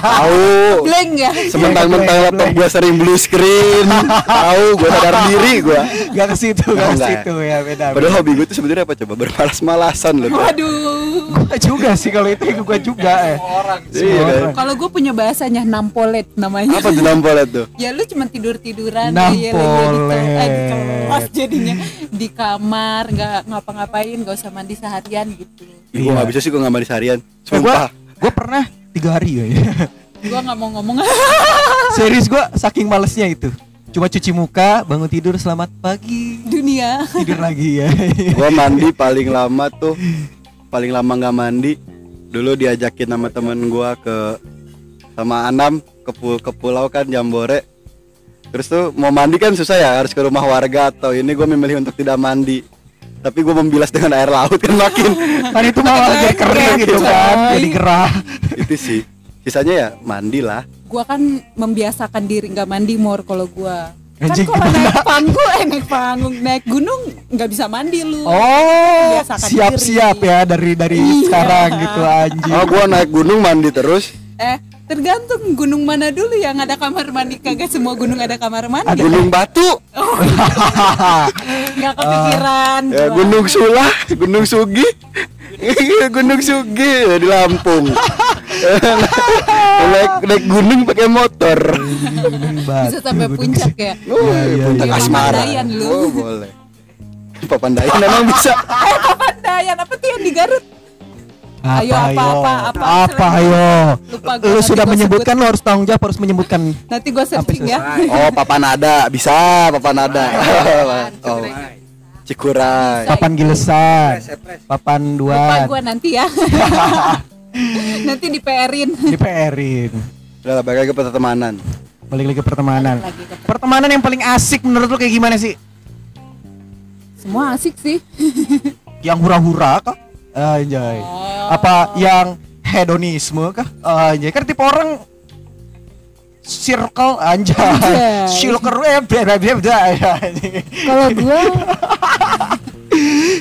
Tahu. Blank ya. Sementang-mentang laptop gue sering blue screen. Tahu gue sadar diri gue. Gak ke situ, gak ke ya? situ ya beda. Padahal hobi gue tuh sebenarnya apa coba? Bermalas-malasan loh. Tuh. Waduh. Gua juga sih kalau itu gua juga eh. Iya kan? Kalau gue punya bahasanya nampolet namanya. Apa tuh nampolet tuh? ya lu cuma tidur tiduran Nampolet. di kelas jadinya di kamar nggak ngapa-ngapain nggak usah mandi seharian gitu Ih, Gue Iya. gak bisa sih gue gak mandi seharian. Eh, gua Sumpah. gua pernah tiga hari ya. gua nggak mau ngomong Serius gua saking malesnya itu. Cuma cuci muka, bangun tidur, selamat pagi, dunia tidur lagi ya. Gue mandi paling lama tuh paling lama nggak mandi dulu diajakin sama temen gue ke sama Anam ke, pu- ke pulau kan Jambore terus tuh mau mandi kan susah ya harus ke rumah warga atau ini gue memilih untuk tidak mandi tapi gue membilas dengan air laut kan makin kan itu malah jadi kering gitu kan, jadi gerah. itu sih Sisanya ya mandi lah. Gua kan membiasakan diri nggak mandi mor kalau gua. Kan kalau naik panggung, eh naik panggung, naik gunung nggak bisa mandi lu. Oh, Biasakan siap-siap diri. ya dari dari Iya. sekarang gitu anjing. Oh, gua naik gunung mandi terus. Eh, tergantung gunung mana dulu yang ada kamar mandi. Kagak semua gunung ada kamar mandi. Gunung Batu, Nggak kepikiran. ya gua. Gunung Sulah, Gunung Sugi. gunung Sugi di Lampung. naik naik gunung pakai motor. Bisa sampai puncak ya. Oh, iya, puncak iya. asmara. Oh, boleh. Papandayan emang bisa. Eh, Papandayan apa tuh yang di Garut? Ayo, apa, ayo? apa, apa, apa ayo? Lupa gua, Lu sudah gua menyebutkan lu harus tanggung jawab harus menyebutkan Nanti gue searching ya. Oh, papanada bisa, papanada. oh. Cikuray. papan gilesan, papan Lupa dua, gue nanti ya. nanti di PR-in. di PR-in. Udah lah, balik lagi ke pertemanan. Balik lagi ke pertemanan. Lagi ke- Pertemanan yang paling asik menurut lu kayak gimana sih? Semua asik sih. Yang hura-hura kah? Anjay. Oh. Apa yang hedonisme kah? Anjay, kan tipe orang circle anjay. Anjay. Circle beda beda anjay. Kalau gue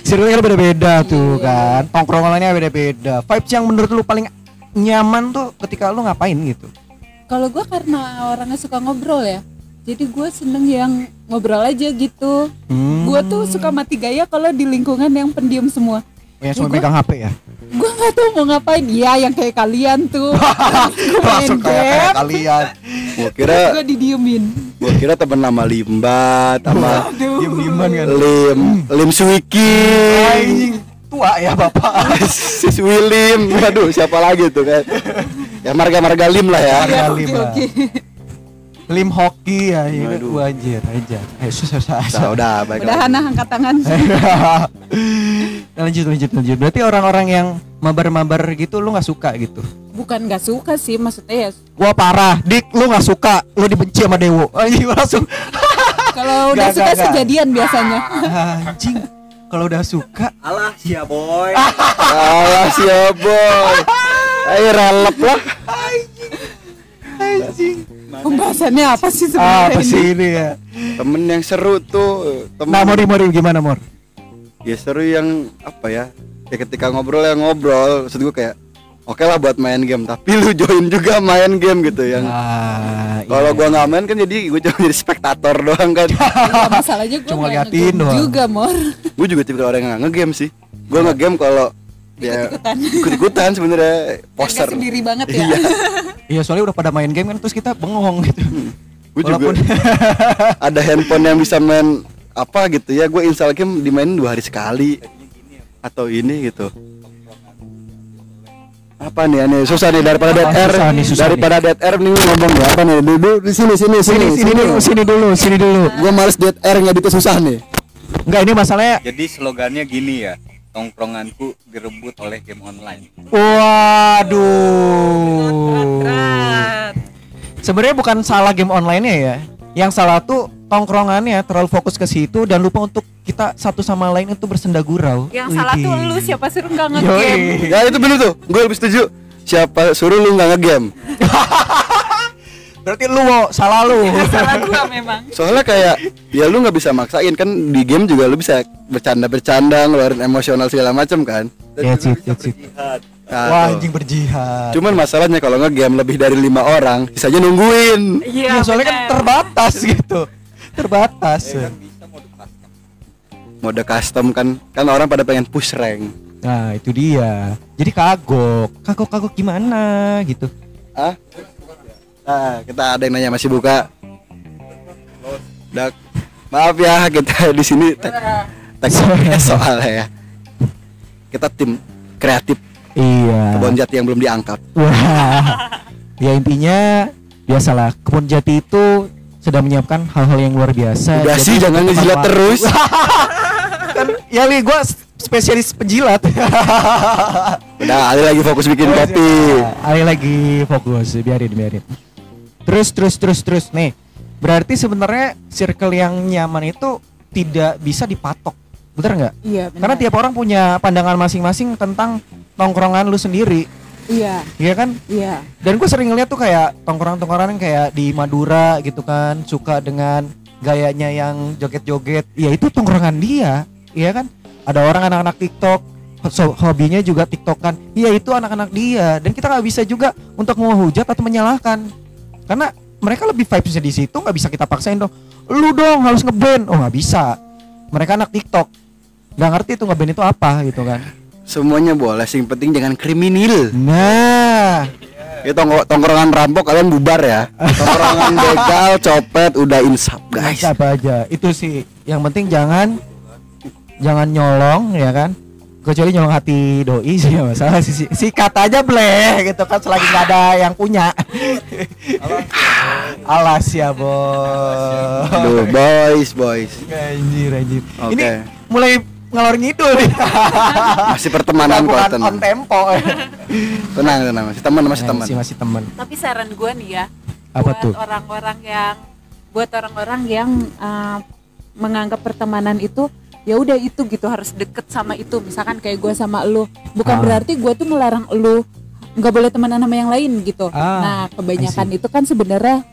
Circle kan beda-beda tuh Iya. kan. Tongkrongannya beda-beda. Vibes yang menurut lu paling nyaman tuh ketika lu ngapain gitu. kalau gue karena orangnya suka ngobrol ya. Jadi gue seneng yang ngobrol aja gitu. Hmm. Gue tuh suka mati gaya kalau di lingkungan yang pendiam semua. Yang cuma pegang HP ya. Gue nggak tahu mau ngapain. Ya yang kayak kalian tuh. Langsung kayak, kayak kalian. Gua kira Gue didiemin. gua kira temen nama Limbat sama Diem-dieman kan. Lim Lim Swiki. Anjing tua ya bapak. si Wilim. Waduh, siapa lagi tuh kan? Ya marga-marga Lim lah ya. Marga Ya, Lim. Lim hoki ya, ini Waduh. gua anjir aja. Ayo susah susah. Nah, udah baik Udah. Hana angkat tangan. lanjut lanjut lanjut. Berarti orang-orang yang mabar-mabar gitu lu nggak suka gitu. Bukan nggak suka sih, maksudnya ya. Gua parah, Dik lu nggak suka, lu dibenci sama Dewo. Anjing gua langsung Kalau udah Nggak, suka sejadian biasanya. anjing. Kalau udah suka, Alah sia boy. Alah siap boy. Ayo relep lah. Anjing. Pembahasannya apa sih Ah, sebenarnya? apa sih ini ya? Temen yang seru tuh. Temen Nah, Mori Mori gimana, Mor? ya seru yang apa ya? Kayak ketika ngobrol ya ngobrol. Maksud gue kayak oke lah buat main game. Tapi lu join juga main game gitu yang. Ah, Kalau iya. gua nggak main kan jadi gue cuma jadi spektator doang kan. Iya, masalahnya gue Cuma liatin doang. juga mor. gue juga tipe orang yang nggak ngegame sih. Gue ngegame kalau ya Ikut-ikutan. ikut-ikutan sebenarnya poster. Sendiri banget ya. Iya. Iya, soalnya udah pada main game kan terus kita bengong gitu. Gue juga Walaupun ada handphone yang bisa main apa gitu ya. Gue install game dimainin dua hari sekali atau ini gitu. Apa nih aneh susah nih daripada dead air Susah nih, susah daripada dead air nih ngomong nih apa nih dulu di sini sini sini sini dulu, sini dulu, sini dulu. Gue males dead air ngeditnya susah nih. Enggak ini masalahnya Jadi slogannya gini ya. Tongkronganku direbut oleh game online. Waduh. Sebenarnya bukan salah game online-nya ya. Yang salah tuh tongkrongannya terlalu fokus ke situ dan lupa untuk kita satu sama lain itu bersenda gurau. Yang salah tuh lu siapa suruh nggak nge-game. Yoi. Ya itu bener tuh. Gue lebih setuju. Siapa suruh lu nggak ngegame? Berarti lu mau salah lu. Salah gua memang. Soalnya kayak ya lu nggak bisa maksain kan di game juga lu bisa bercanda-bercanda ngeluarin emosional segala macam kan. Ya, cit, ya, cit. Nah, Wah, anjing berjihad. Cuman masalahnya kalau ngegame lebih dari lima orang, sisanya nungguin. Iya, soalnya kan terbatas gitu. Terbatas. Mode custom kan, kan orang pada pengen push rank. Nah, itu dia. Jadi kagok. Kagok-kagok gimana gitu. Ah? Ah, kita ada yang nanya masih buka. Dak. Maaf ya, kita di sini tek soalnya ya. Kita tim kreatif Iya. kebon jati yang belum diangkat. Wah. ya intinya biasalah kebun jati itu sedang menyiapkan hal-hal yang luar biasa. Udah Jadi sih jangan ngejilat apa- terus. kan ya li gua spesialis penjilat. Udah, Ali lagi fokus bikin kopi. Ayo lagi fokus, biarin biarin. Terus terus terus terus nih. Berarti sebenarnya circle yang nyaman itu tidak bisa dipatok. Bener nggak? Iya benar. Karena tiap orang punya pandangan masing-masing tentang nongkrongan lu sendiri. Iya, Iya kan? iya. Dan gue sering ngeliat tuh kayak tongkrongan-tongkrongan yang kayak di Madura gitu kan, suka dengan gayanya yang joget-joget. Ya itu tongkrongan dia, iya kan? Ada orang anak-anak TikTok, so- hobinya juga TikTokan. Iya itu anak-anak dia. Dan kita nggak bisa juga untuk menghujat atau menyalahkan, karena mereka lebih vibesnya di situ nggak bisa kita paksain dong. Lu dong harus ngeband, oh nggak bisa. Mereka anak TikTok, nggak ngerti itu ngeband itu apa gitu kan. Semuanya boleh, sing penting jangan kriminal. Nah, Ya tongk- tongkrongan rampok kalian bubar ya. Tongkrongan begal, copet udah insap guys. apa aja itu sih yang penting jangan jangan nyolong ya kan kecuali nyolong hati doi sih nggak masalah sih Si- sikat aja bleh gitu kan selagi nggak ada yang punya alas ya Aduh, boys, boys. anjir anjir Oke. ini mulai ngalor ngidul nih Masih pertemanan kok, bukan on tenang. tempo Tenang, tenang. Masih teman, masih teman. masih masih teman Tapi saran gue nih ya, Apa buat tuh? orang-orang yang buat orang-orang yang uh, menganggap pertemanan itu ya udah itu gitu harus deket sama itu misalkan kayak gue sama lu bukan Ah. berarti gue tuh melarang lu nggak boleh temenan sama yang lain gitu Ah, nah kebanyakan itu kan sebenarnya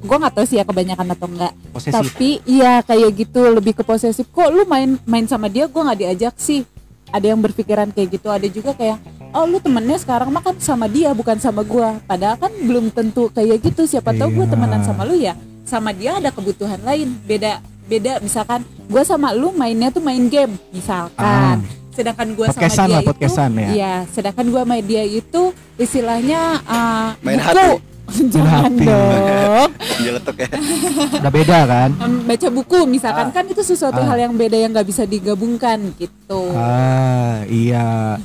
gue nggak tahu sih ya kebanyakan atau enggak posesif. Tapi iya kayak gitu lebih ke posesif. Kok lu main main sama dia gue nggak diajak sih. Ada yang berpikiran kayak gitu ada juga kayak oh lu temennya sekarang mah kan sama dia bukan sama gua. Padahal kan belum tentu kayak gitu. Siapa tahu gue Iya. temenan sama lu ya. Sama dia ada kebutuhan lain. Beda beda misalkan gua sama lu mainnya tuh main game misalkan. Sedangkan gua sama dia lah, itu podcastan ya. iya sedangkan gua sama dia itu istilahnya uh, Main buku. hati. Jangan hati. dong ya. udah beda kan baca buku misalkan kan itu sesuatu Ah. hal yang beda yang nggak bisa digabungkan gitu. Ah, iya.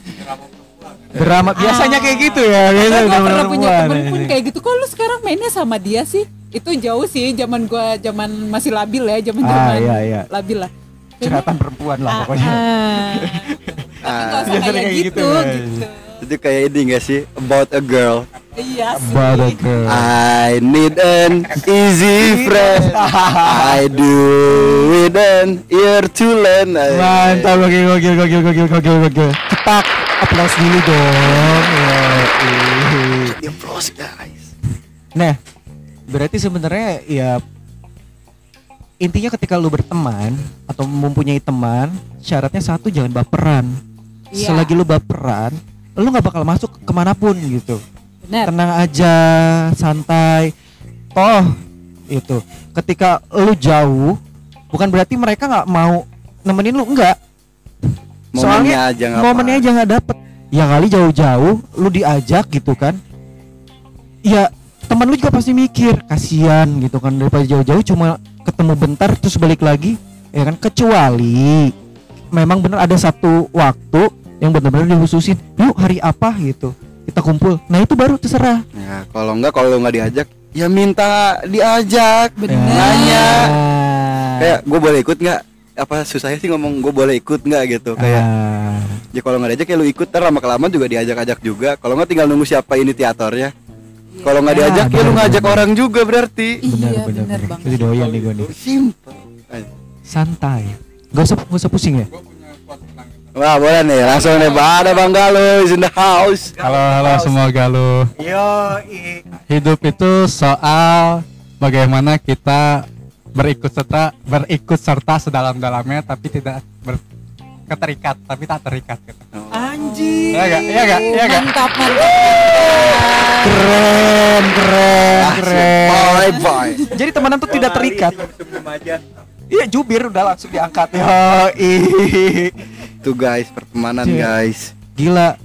Drama biasanya kayak gitu ya. Biasanya gue pernah punya perempuan temen pun kayak gitu. Kok lu sekarang mainnya sama dia sih? Itu jauh sih zaman gua zaman masih labil ya, zaman Ah, zaman iya, iya. labil lah. Curhatan perempuan lah ah, pokoknya. ah. Tapi nggak usah Biasanya kayak kayak gitu, gitu, gitu. Itu kayak ini gak sih? About a girl. Iya sih. About a girl. I need an easy friend. I do it an ear to learn. Mantap, gokil, gokil, gokil, gokil, gokil, gokil. Cetak, aplaus dulu dong. Ya, pros guys. Nah, berarti sebenarnya ya intinya ketika lu berteman atau mempunyai teman, syaratnya satu jangan baperan. Iya. Selagi lu baperan, lu nggak bakal masuk ke mana pun gitu. Benar. tenang aja santai. Toh itu. Ketika lu jauh bukan berarti mereka nggak mau nemenin lu enggak Momennya aja nggak momennya apa. aja nggak dapet. Ya kali jauh-jauh lu diajak gitu kan. Ya teman lu juga pasti mikir kasihan gitu kan. Daripada jauh-jauh cuma ketemu bentar terus balik lagi. Ya kan? Kecuali memang benar ada satu waktu yang benar-benar dihususin yuk hari apa gitu kita kumpul nah itu baru terserah Ya, kalau enggak kalau lu nggak diajak, ya minta diajak. Benar. Nanya. Nah. Kayak gue boleh ikut nggak? Apa susahnya sih ngomong gue boleh ikut nggak gitu? Kayak Ah. ya kalau nggak diajak ya lu ikut, ntar lama kelamaan juga diajak-ajak juga. Kalau nggak tinggal nunggu siapa inisiatornya. Kalau nggak Ah, diajak ya lu benar, ngajak benar. orang juga berarti. Iya benar doyan nih gue nih. Simple. Santai. Gak usah gak usah pusing ya. Wah boleh nih langsung nih ada Bang Galo is in the house. Halo, halo semua galuh. Yo, Hidup itu soal bagaimana kita berikut serta berikut serta sedalam-dalamnya tapi tidak ber, keterikat tapi tak terikat gitu. anjing. Iya gak? Iya gak? Iya gak? Mantap mantap. Keren, keren, keren. Bye bye. Jadi temenan tuh tidak terikat. Iya, jubir udah langsung diangkat. Yo, Tuh guys pertemanan Iya. guys. Gila.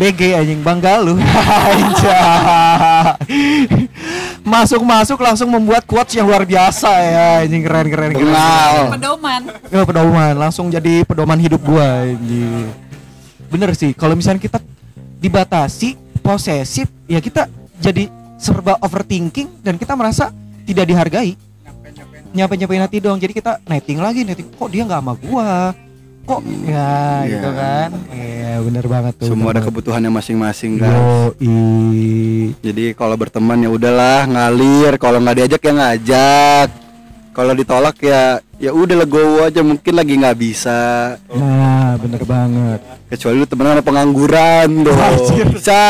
BG anjing Bang Galuh. Anjay. Masuk-masuk langsung membuat quotes yang luar biasa ya. Anjing keren keren keren. Kenal. Pedoman. Ya, pedoman langsung jadi pedoman hidup gua anjing. Bener sih kalau misalnya kita dibatasi posesif ya kita jadi serba overthinking dan kita merasa tidak dihargai nyampe nyampein hati dong jadi kita netting lagi netting kok dia nggak sama gua kok ya Iya. gitu kan iya bener banget tuh Semua ada kebutuhannya masing-masing guys. Yoi. Jadi kalau berteman ya udahlah ngalir. Kalau nggak diajak ya ngajak. kalau ditolak ya ya udah legowo aja mungkin lagi nggak bisa Nah, bener banget. kecuali lu temenan sama pengangguran dong bisa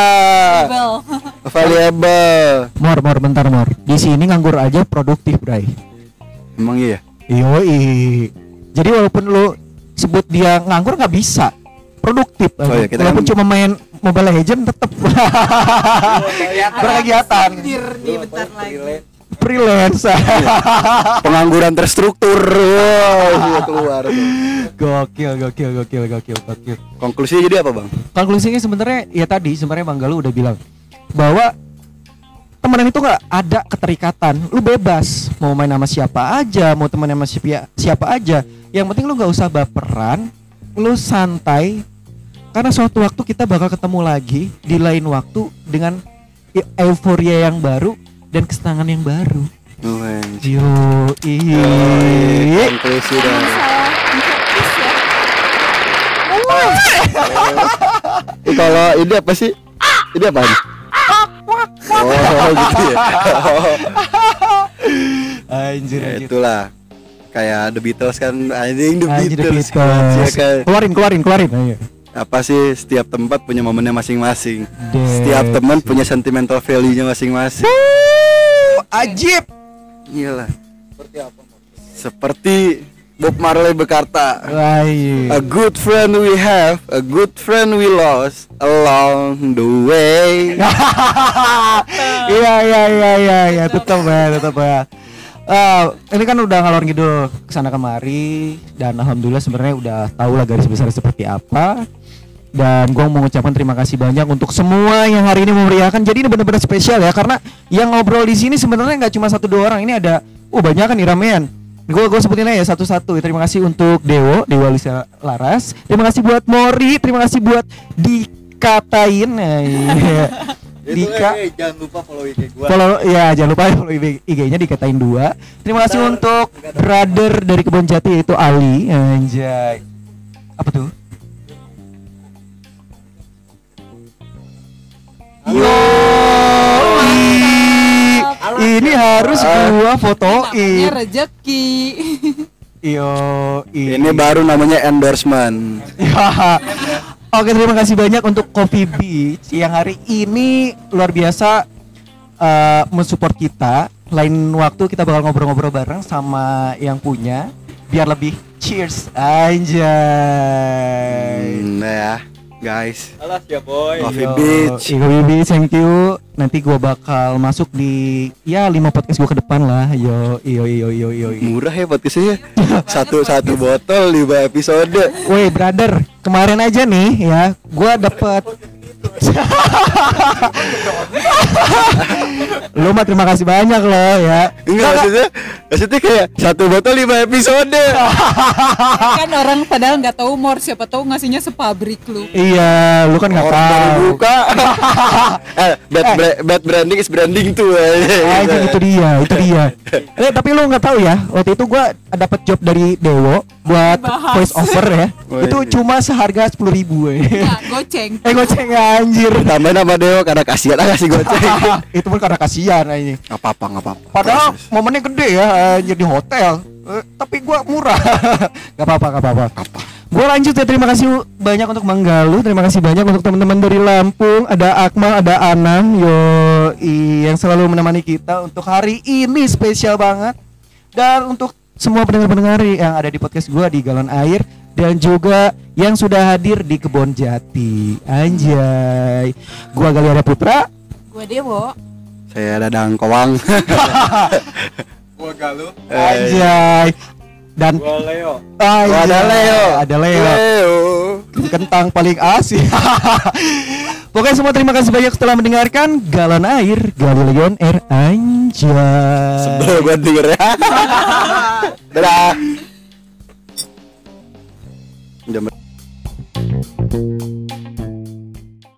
valuable Mor, mor, bentar mor. Di sini nganggur aja produktif, Bray. emang iya Yoi. Jadi walaupun lu sebut dia nganggur nggak bisa produktif. Oh iya, kita walaupun kan- cuma main Mobile Legend tetap berkegiatan. nih bentar lagi. Freelance. pengangguran terstruktur wow, keluar gokil, gokil, gokil, gokil, gokil. konklusinya jadi apa bang Konklusinya sebenarnya ya tadi sebenarnya Bang Galuh udah bilang bahwa temenan itu nggak ada keterikatan. Lu bebas mau main sama siapa aja, mau temen sama siapa, siapa aja. Yang penting lu nggak usah baperan, lu santai. Karena suatu waktu kita bakal ketemu lagi di lain waktu dengan e- euforia yang baru dan kesenangan yang baru. Anjir. Yo, konklusi ya. Kalau ini apa sih ini apa oh gitu ya Anjir, Ya, itulah kayak The Beatles kan anjing The Anjir, The Beatles, Beatles. ya kan Keluarin, keluarin, keluarin. Ayo. apa sih setiap tempat punya momennya masing-masing Des. setiap teman punya sentimental value-nya masing-masing Wuh, Ajib. iyalah seperti Bob Marley berkata Wah, iya. A good friend we have, a good friend we lost along the way. Iya iya iya iya iya tetap ya tetap ya. Eh, ini kan udah ngalor ngidul ke sana kemari dan alhamdulillah sebenarnya udah tahu lah garis besar seperti apa. Dan gua mau mengucapkan terima kasih banyak untuk semua yang hari ini memeriahkan. Jadi ini benar-benar spesial ya karena yang ngobrol di sini sebenarnya nggak cuma satu dua orang. Ini ada oh banyak kan nih ramean. Gue gue sebutin aja ya satu-satu. Terima kasih untuk Dewo, Dewa Lisa Laras. Terima kasih buat Mori, terima kasih buat dikatain. Dika jangan lupa follow IG gua. follow ya jangan lupa follow IG-nya dikatain dua. Terima kasih untuk brother dari Kebon Jati yaitu Ali. Anjay. Apa tuh? Yo. Ini harus gua Namanya fotoin. rezeki. Yo. Ini baru namanya endorsement. Oke terima kasih banyak untuk Coffee Beach yang hari ini luar biasa eh, mensupport kita. Lain waktu kita bakal ngobrol-ngobrol bareng sama yang punya biar lebih cheers anjay. Hmm, nah ya, guys. Alas ya boy. Coffee Yo, Beach. iya, Coffee Beach, thank you. Nanti gua bakal masuk di ya lima podcast gua ke depan lah. Yo, iyo iyo iyo iyo. iyo. Murah ya podcastnya. Satu satu botol lima episode. Woi brother, kemarin aja nih ya, gua dapet Lu mah terima kasih banyak loh ya. Enggak maksudnya, maksudnya kayak satu botol lima episode. kan orang padahal nggak tahu mor siapa tahu ngasihnya sepabrik lu. Iya, lu kan nggak tahu. buka. eh, bad, Eh. bra- bad branding is branding tuh. Anjing itu dia, itu dia. Eh tapi lu nggak tahu ya, waktu itu gua dapat job dari Dewo buat Bahas. voice over ya. Oh, itu iya. cuma seharga sepuluh ribu ya. Goceng. eh goceng anjir. Tambahin nama Dewa karena kasihan ah kasih goceng. itu pun karena kasihan anjing. Gak apa-apa, gak apa-apa. Padahal Proses. momennya gede ya anjir di hotel. Eh, tapi gua murah. gak apa-apa, gak apa-apa. apa? Gua lanjut ya terima kasih banyak untuk Manggalu, terima kasih banyak untuk teman-teman dari Lampung, ada Akmal, ada Anang, yo yang selalu menemani kita untuk hari ini spesial banget. Dan untuk semua pendengar-pendengar yang ada di podcast gua di Galon Air dan juga yang sudah hadir di Kebon Jati. Anjay. Gua Galiana Putra. Gue Dewo. Saya Dadang Kowang. Gua Galuh. Anjay. Dan Gua Leo. Ah, Oh, ada iya, Leo. Ada Leo. Leo. Kentang paling asik. Pokoknya semua terima kasih banyak setelah mendengarkan Galon Air, Galon Air Anjay. Sebel gue denger ya. Dadah. Udah